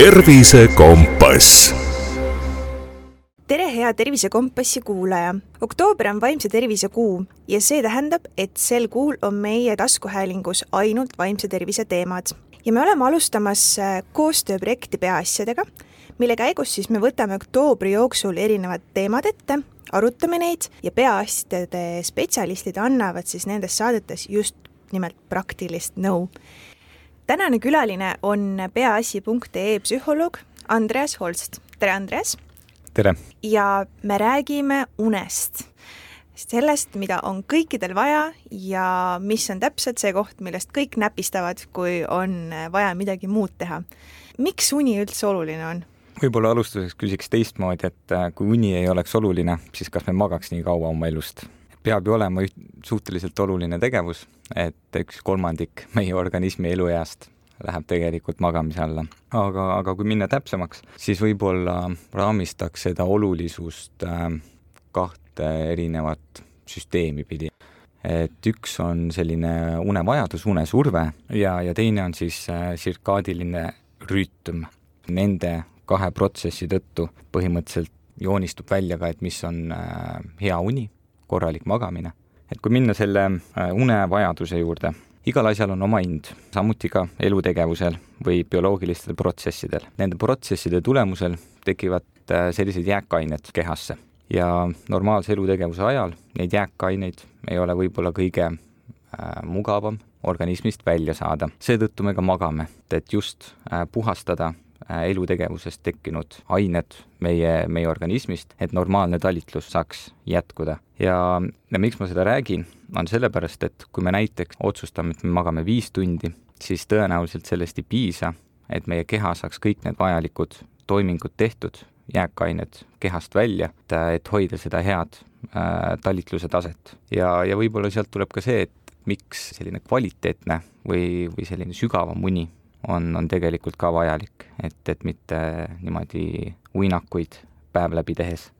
tervisekompass. tere, hea Tervisekompassi kuulaja! oktoober on vaimse tervise kuu ja see tähendab, et sel kuul on meie taskuhäälingus ainult vaimse tervise teemad. ja me oleme alustamas äh, koostööprojekti Peaasjadega, mille käigus siis me võtame oktoobri jooksul erinevad teemad ette, arutame neid ja peaasjade spetsialistid annavad siis nendes saadetes just nimelt praktilist nõu tänane külaline on peaasi.ee psühholoog Andreas Holst. tere, Andreas! tere! ja me räägime unest. sellest, mida on kõikidel vaja ja mis on täpselt see koht, millest kõik näpistavad, kui on vaja midagi muud teha. miks uni üldse oluline on? võib-olla alustuseks küsiks teistmoodi, et äh, kui uni ei oleks oluline, siis kas me magaks nii kaua oma elust? peab ju olema üht, suhteliselt oluline tegevus, et üks kolmandik meie organismi elueast läheb tegelikult magamise alla. aga, aga kui minna täpsemaks, siis võib-olla raamistaks seda olulisust äh, kahte erinevat süsteemi pidi. et üks on selline unevajadus, unesurve ja, ja teine on siis äh, tsirkaadiline rütm. Nende kahe protsessi tõttu põhimõtteliselt joonistub välja ka, et mis on äh, hea uni korralik magamine. Et kui minna selle äh, unevajaduse juurde, igal asjal on oma hind, samuti ka elutegevusel või bioloogilistel protsessidel. Nende protsesside tulemusel tekivad äh, sellised jääkained kehasse ja normaalse elutegevuse ajal neid jääkaineid ei ole võib-olla kõige äh, mugavam organismist välja saada. seetõttu me ka magame, et just puhastada elutegevusest tekkinud ained meie, meie organismist, et normaalne talitlus saaks jätkuda. ja, ja miks ma seda räägin, on sellepärast, et kui me näiteks otsustame, et me magame viis tundi, siis tõenäoliselt sellest ei piisa, et meie keha saaks kõik need vajalikud toimingud tehtud, jääkained kehast välja, et, et hoida seda head äh, talitluse taset. ja, ja võib-olla sealt tuleb ka see, et miks selline kvaliteetne või, või selline sügavam uni on, on tegelikult ka vajalik, et, et mitte niimoodi uinakuid päev läbi tehes.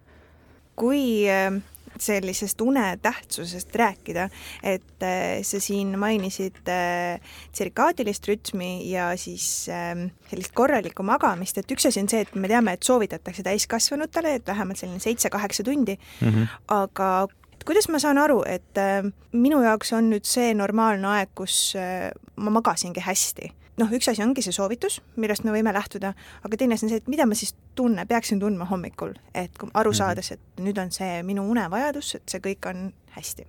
kui äh, sellisest une tähtsusest rääkida, et äh, sa siin mainisid äh, tsirkaadilist rütmi ja siis ähm, sellist korralikku magamist, et üks asi on see, et me teame, et soovitatakse täiskasvanutele, et vähemalt selline seitse-kaheksa tundi mm, -hmm. aga kuidas ma saan aru, et minu jaoks on nüüd see normaalne aeg, kus ma magasingi hästi noh, üks asi ongi see soovitus, millest me võime lähtuda, aga teine asi on see, et mida ma siis tunne, peaksin tundma hommikul, et aru mhm. saades, et nüüd on see minu unevajadus, et see kõik on hästi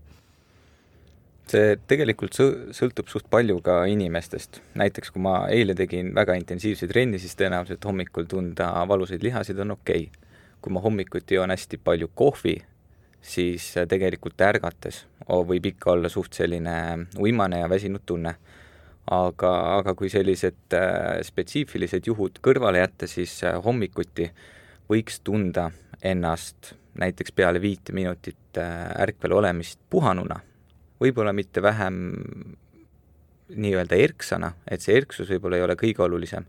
see tegelikult sõltub suht palju ka inimestest. näiteks kui ma eile tegin väga intensiivse trenni, siis tõenäoliselt hommikul tunda valusaid lihasid on okei okay.. kui ma hommikuti joon hästi palju kohvi, siis tegelikult ärgates võib ikka olla suht selline uimane ja väsinud tunne aga, aga kui sellised äh, spetsiifilised juhud kõrvale jätta, siis äh, hommikuti võiks tunda ennast näiteks peale viite minutit äh, ärkvel olemist puhanuna, võib-olla mitte vähem nii-öelda erksana, et see erksus võib-olla ei ole kõige olulisem,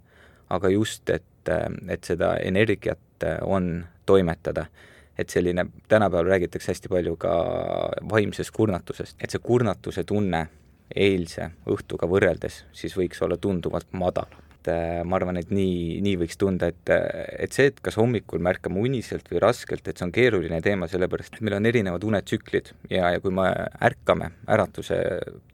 aga just, et, et seda energiat on toimetada. et selline, tänapäeval räägitakse hästi palju ka vaimsest kurnatusest, et see kurnatuse tunne eilse õhtuga võrreldes, siis võiks olla tunduvalt madalam. et äh, ma arvan, et nii, nii võiks tunda, et, et see, et kas hommikul me ärkame uniselt või raskelt, et see on keeruline teema, sellepärast et meil on erinevad unetsüklid ja, ja kui me ärkame äratuse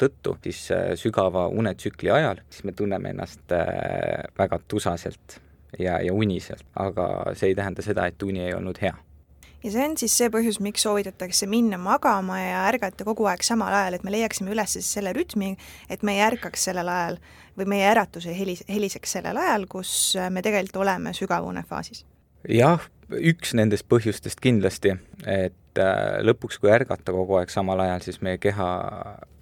tõttu, siis äh, sügava unetsükli ajal, siis me tunneme ennast äh, väga tusaselt ja, ja uniselt, aga see ei tähenda seda, et uni ei olnud hea ja see on siis see põhjus, miks soovitatakse minna magama ja ärgata kogu aeg samal ajal, et me leiaksime üles siis selle rütmi, et me ei ärkaks sellel ajal või meie äratus ei helis-, heliseks sellel ajal, kus me tegelikult oleme sügavunefaasis. jah, üks nendest põhjustest kindlasti, et äh, lõpuks, kui ärgata kogu aeg samal ajal, siis meie keha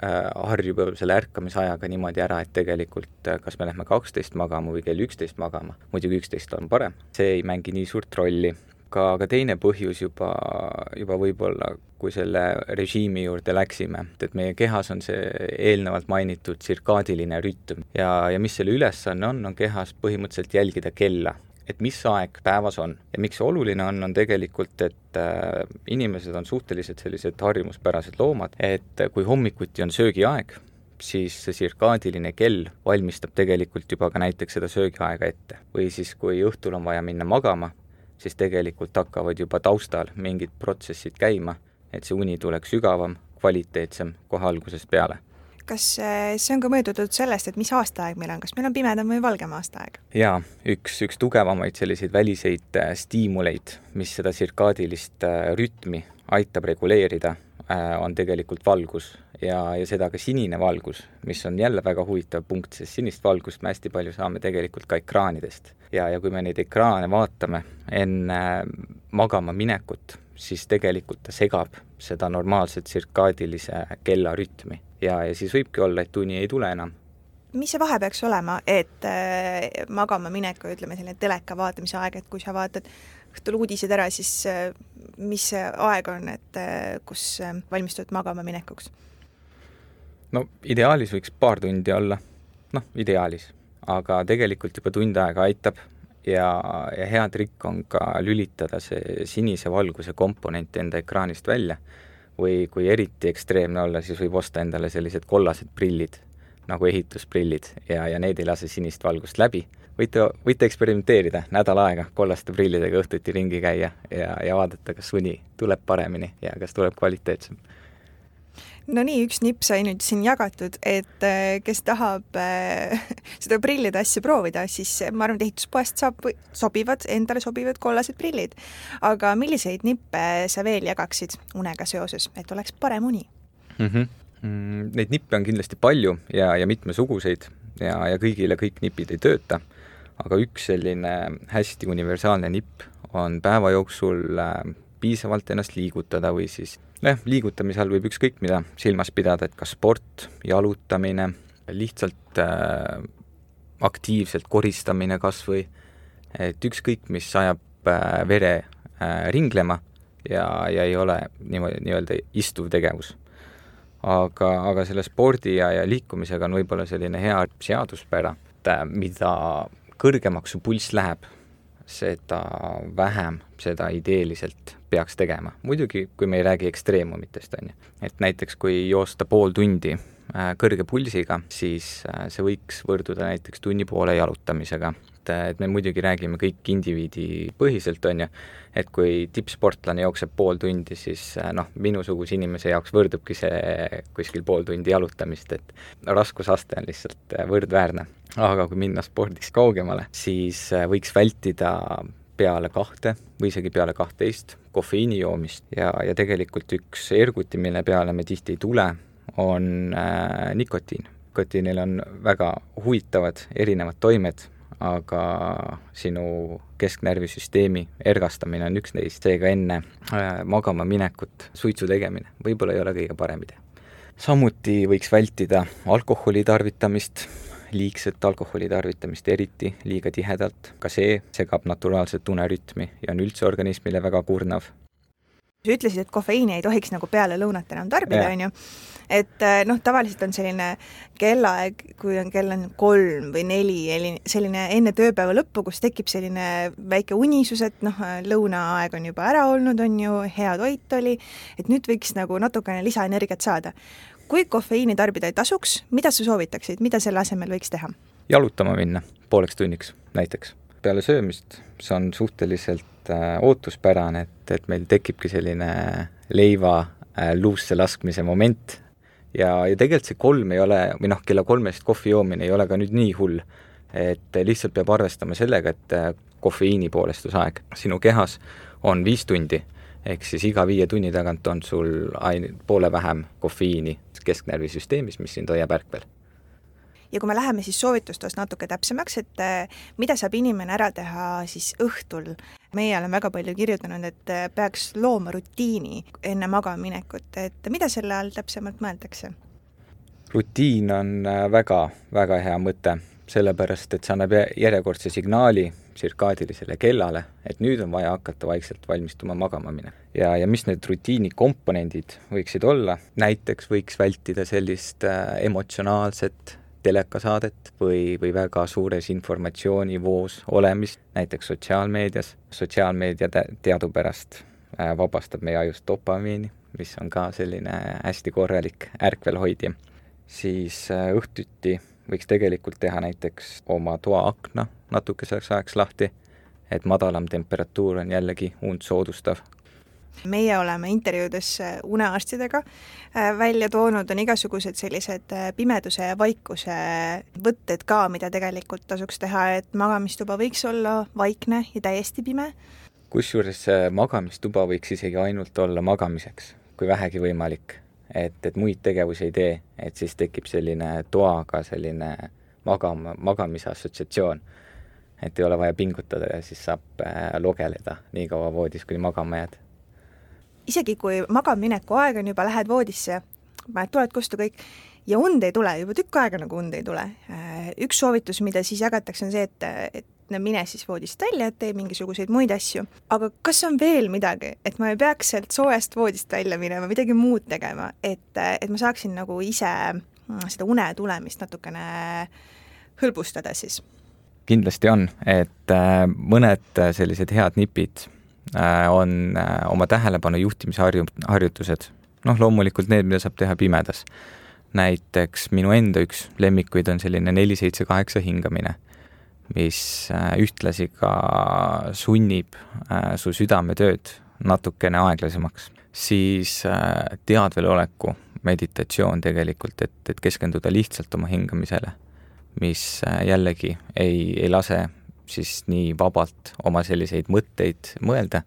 äh, harjub selle ärkamisajaga niimoodi ära, et tegelikult äh, kas me lähme kaksteist magama või kell üksteist magama, muidugi üksteist on parem, see ei mängi nii suurt rolli aga, aga teine põhjus juba, juba võib-olla, kui selle režiimi juurde läksime, et meie kehas on see eelnevalt mainitud tsirkaadiline rütm ja, ja mis selle ülesanne on, on kehas põhimõtteliselt jälgida kella et mis aeg päevas on ja miks see oluline on, on tegelikult, et äh, inimesed on suhteliselt sellised harjumuspärased loomad, et kui hommikuti on söögiaeg, siis see tsirkaadiline kell valmistab tegelikult juba ka näiteks seda söögiaega ette. või siis, kui õhtul on vaja minna magama, siis tegelikult hakkavad juba taustal mingid protsessid käima, et see uni tuleks sügavam, kvaliteetsem kohe algusest peale kas äh, see on ka mõjutatud sellest, et mis aastaaeg meil on, kas meil on pimedam või valgem aastaaeg? jaa, üks, üks tugevamaid selliseid väliseid äh, stiimuleid, mis seda tsirkaadilist äh, rütmi aitab reguleerida, on tegelikult valgus ja, ja seda ka sinine valgus, mis on jälle väga huvitav punkt, sest sinist valgust me hästi palju saame tegelikult ka ekraanidest. ja, ja kui me neid ekraane vaatame enne magama minekut, siis tegelikult ta segab seda normaalset tsirkaadilise kella rütmi ja, ja siis võibki olla, et uni ei tule enam. mis see vahe peaks olema, et äh, magama mineku, ütleme selline teleka vaatamise aeg, et kui sa vaatad õhtul uudised ära, siis äh, mis see aeg on, et äh, kus äh, valmistud magama minekuks? no ideaalis võiks paar tundi olla, noh, ideaalis, aga tegelikult juba tund aega aitab ja, ja hea trikk on ka lülitada see sinise valguse komponent enda ekraanist välja või kui eriti ekstreemne olla, siis võib osta endale sellised kollased prillid, nagu ehitusprillid ja, ja need ei lase sinist valgust läbi. võite, võite eksperimenteerida nädal aega kollaste prillidega õhtuti ringi käia ja, ja vaadata, kas uni tuleb paremini ja kas tuleb kvaliteetsem no nii, üks nipp sai nüüd siin jagatud, et äh, kes tahab äh, seda prillide asja proovida, siis ma arvan, et ehituspoest saab, sobivad, endale sobivad kollased prillid. aga milliseid nippe sa veel jagaksid unega seoses, et oleks parem uni mhm. mm? -hmm. Neid nippe on kindlasti palju ja, ja mitmesuguseid ja, ja kõigile kõik nipid ei tööta, aga üks selline hästi universaalne nipp on päeva jooksul äh, piisavalt ennast liigutada või siis jah, liigutamise all võib ükskõik mida silmas pidada, et kas sport, jalutamine, lihtsalt äh, aktiivselt koristamine kas või, et ükskõik, mis ajab äh, vere äh, ringlema ja, ja ei ole niimoodi nii-öelda istuv tegevus. aga, aga selle spordi ja, ja liikumisega on võib-olla selline hea seaduspära, et äh, mida kõrgemaks su pulss läheb, seda vähem seda ideeliselt peaks tegema. muidugi, kui me ei räägi ekstreemumitest, on ju. et näiteks kui joosta pool tundi äh, kõrge pulsiga, siis äh, see võiks võrduda näiteks tunni poole jalutamisega. Et, et me muidugi räägime kõik indiviidi põhiselt, on ju, et kui tippsportlane jookseb pool tundi, siis noh, minusuguse inimese jaoks võrdubki see kuskil pool tundi jalutamist, et raskusaste on lihtsalt võrdväärne. Aga kui minna spordist kaugemale, siis võiks vältida peale kahte või isegi peale kahtteist kofeiini joomist. Ja, ja tegelikult üks erguti, mille peale me tihti ei tule, on äh, nikotiin. nikotiinil on väga huvitavad erinevad toimed, aga sinu kesknärvisüsteemi ergastamine on üks neist, seega enne äh, magama minekut suitsu tegemine võib-olla ei ole kõige parem idee. samuti võiks vältida alkoholi tarvitamist, liigset alkoholi tarvitamist eriti liiga tihedalt, ka see segab naturaalset unerütmi ja on üldse organismile väga kurnav. Sa ütlesid, et kofeiini ei tohiks nagu peale lõunat enam tarbida, on ju, et eh, noh, tavaliselt on selline kellaaeg, kui on kell on kolm või neli, selline enne tööpäeva lõppu, kus tekib selline väike unisus, et noh, lõunaaeg on juba ära olnud, on ju, hea toit oli, et nüüd võiks nagu natukene lisaenergiat saada kui kofeiini tarbida ei tasuks, mida sa soovitaksid, mida selle asemel võiks teha? jalutama minna pooleks tunniks näiteks. Peale söömist, see on suhteliselt äh, ootuspärane, et, et meil tekibki selline leiva äh, luusse laskmise moment ja, ja tegelikult see kolm ei ole, või noh, kella kolmest kohvi joomine ei ole ka nüüd nii hull. et lihtsalt peab arvestama sellega, et äh, kofeiini poolestusaeg sinu kehas on viis tundi ehk siis iga viie tunni tagant on sul ain-, poole vähem kofeiini kesknärvisüsteemis, mis sind hoiab ärkvel. Ja kui me läheme siis soovitustes natuke täpsemaks, et äh, mida saab inimene ära teha siis õhtul, meie oleme väga palju kirjutanud, et äh, peaks looma rutiini enne magamaminekut, et mida selle all täpsemalt mõeldakse? rutiin on väga-väga äh, hea mõte, sellepärast et see annab järjekordse signaali tsirkaadilisele kellale, et nüüd on vaja hakata vaikselt valmistuma magama minema. ja, ja mis need rutiini komponendid võiksid olla, näiteks võiks vältida sellist äh, emotsionaalset telekasaadet või, või väga suures informatsioonivoos olemist, näiteks sotsiaalmeedias. sotsiaalmeedia teadupärast äh, vabastab meie ajust dopamiini, mis on ka selline hästi korralik ärkvelhoidja siis õhtuti võiks tegelikult teha näiteks oma toa akna natukeseks ajaks lahti, et madalam temperatuur on jällegi und soodustav. Meie oleme intervjuudes unearstidega välja toonud, on igasugused sellised pimeduse ja vaikuse võtted ka, mida tegelikult tasuks teha, et magamistuba võiks olla vaikne ja täiesti pime. kusjuures magamistuba võiks isegi ainult olla magamiseks, kui vähegi võimalik et, et muid tegevusi ei tee, et siis tekib selline toaga selline magama, magamise assotsiatsioon. et ei ole vaja pingutada ja siis saab äh, logeleda nii kaua voodis, kuni magama jääd. Isegi kui magamineku aeg on juba, lähed voodisse, paned tuled kustu kõik ja und ei tule, juba tükk aega nagu und ei tule. Üks soovitus, mida siis jagatakse, on see, et, et no mine siis voodist välja, tee mingisuguseid muid asju. aga kas on veel midagi, et ma ei peaks sealt soojast voodist välja minema, midagi muud tegema, et, et ma saaksin nagu ise mm, seda une tulemist natukene hõlbustada siis? kindlasti on, et äh, mõned sellised head nipid on äh, oma tähelepanu juhtimise harju-, harjutused. noh, loomulikult need, mida saab teha pimedas. näiteks minu enda üks lemmikuid on selline neli, seitse, kaheksa hingamine mis äh, ühtlasi ka sunnib äh, su südametööd natukene aeglasemaks, siis äh, teadveloleku meditatsioon tegelikult, et, et keskenduda lihtsalt oma hingamisele, mis jällegi ei, ei lase siis nii vabalt oma selliseid mõtteid mõelda,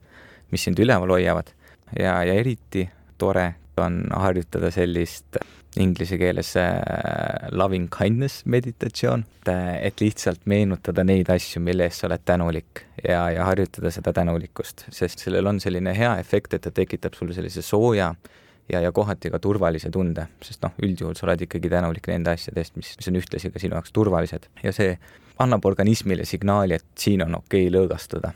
mis sind üleval hoiavad. Ja, ja eriti tore on harjutada sellist inglise keeles äh, loving kindness meditatsioon, et lihtsalt meenutada neid asju, mille eest sa oled tänulik ja, ja harjutada seda tänulikkust, sest sellel on selline hea efekt, et ta tekitab sulle sellise sooja ja, ja kohati ka turvalise tunde, sest noh, üldjuhul sa oled ikkagi tänulik nende asjade eest, mis, mis on ühtlasi ka sinu jaoks turvalised. Ja see annab organismile signaali, et siin on okei okay lõõgastuda.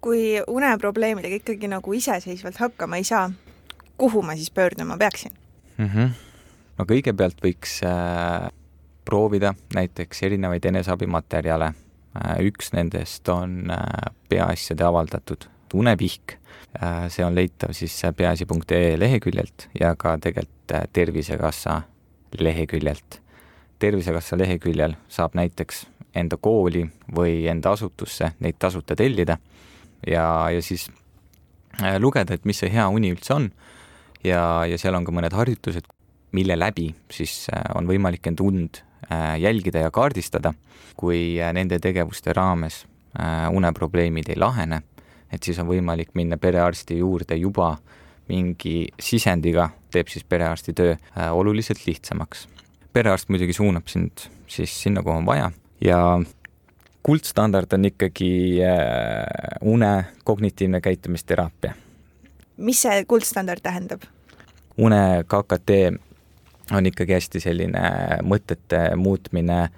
kui uneprobleemidega ikkagi nagu iseseisvalt hakkama ei saa, kuhu ma siis pöörduma peaksin mm? -hmm. no kõigepealt võiks äh, proovida näiteks erinevaid eneseabimaterjale äh,. üks nendest on äh, Peaasjade avaldatud unepihk äh,. see on leitav siis peaasi.ee leheküljelt ja ka tegelikult äh, Tervisekassa leheküljelt. tervisekassa leheküljel saab näiteks enda kooli või enda asutusse neid tasuta tellida ja, ja siis äh, lugeda, et mis see hea uni üldse on ja, ja seal on ka mõned harjutused, mille läbi siis äh, on võimalik end und äh, jälgida ja kaardistada. kui nende tegevuste raames uneprobleemid ei lahene, et siis on võimalik minna perearsti juurde juba mingi sisendiga, teeb siis perearsti töö oluliselt lihtsamaks. perearst muidugi suunab sind siis sinna, kuhu on vaja ja kuldstandard on ikkagi une kognitiivne käitumisteraapia mis see kuldstandard tähendab? une KKT on ikkagi hästi selline mõtete muutmine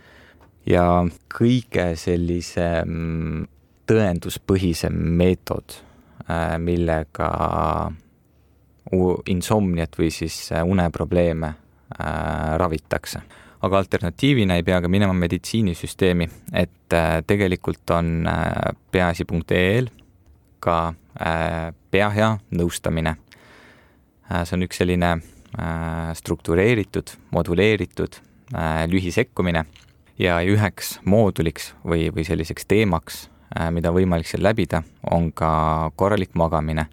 ja kõige sellisem tõenduspõhisem meetod, äh, millega insomniat või siis äh, uneprobleeme äh, ravitakse. Aga alternatiivina ei pea ka minema meditsiinisüsteemi, et tegelikult on peaasi.ee-l ka pea hea nõustamine. Äh, see on üks selline äh, struktureeritud, moduleeritud äh, lühisekkumine ja üheks mooduliks või, või selliseks teemaks, mida võimalik seal läbida, on ka korralik magamine.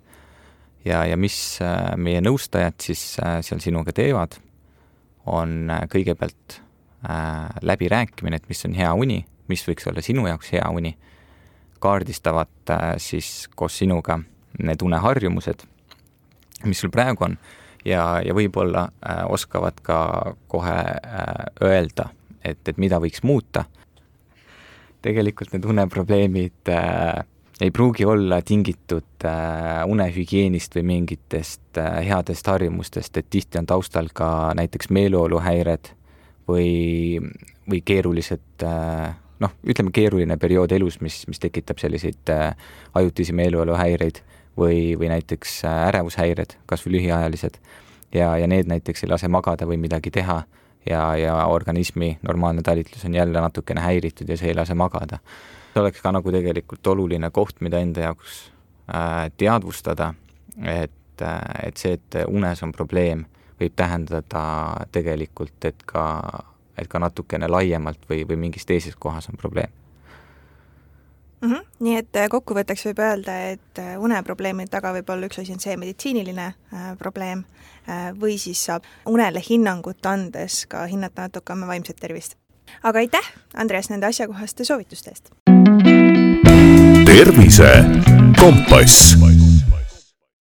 ja, ja mis meie nõustajad siis seal sinuga teevad, on kõigepealt läbirääkimine, et mis on hea uni, mis võiks olla sinu jaoks hea uni, kaardistavad siis koos sinuga need uneharjumused, mis sul praegu on ja, ja võib-olla äh, oskavad ka kohe äh, öelda, et, et mida võiks muuta. tegelikult need uneprobleemid äh, ei pruugi olla tingitud äh, unehügieenist või mingitest äh, headest harjumustest, et tihti on taustal ka näiteks meeleoluhäired või, või keerulised äh, noh, ütleme keeruline periood elus, mis, mis tekitab selliseid ajutisi meeleoluhäireid või, või näiteks ärevushäired, kas või lühiajalised, ja, ja need näiteks ei lase magada või midagi teha ja, ja organismi normaalne talitlus on jälle natukene häiritud ja see ei lase magada. See oleks ka nagu tegelikult oluline koht, mida enda jaoks äh, teadvustada, et äh,, et see, et unes on probleem, võib tähendada tegelikult, et ka, et ka natukene laiemalt või, või mingis teises kohas on probleem mm. -hmm. nii et äh, kokkuvõtteks võib öelda, et uneprobleemide taga võib olla üks asi on see meditsiiniline äh, probleem äh, või siis saab unele hinnangut andes ka hinnata natuke oma vaimset tervist. Aga aitäh, Andreas, nende asjakohaste soovituste eest! tervise kompass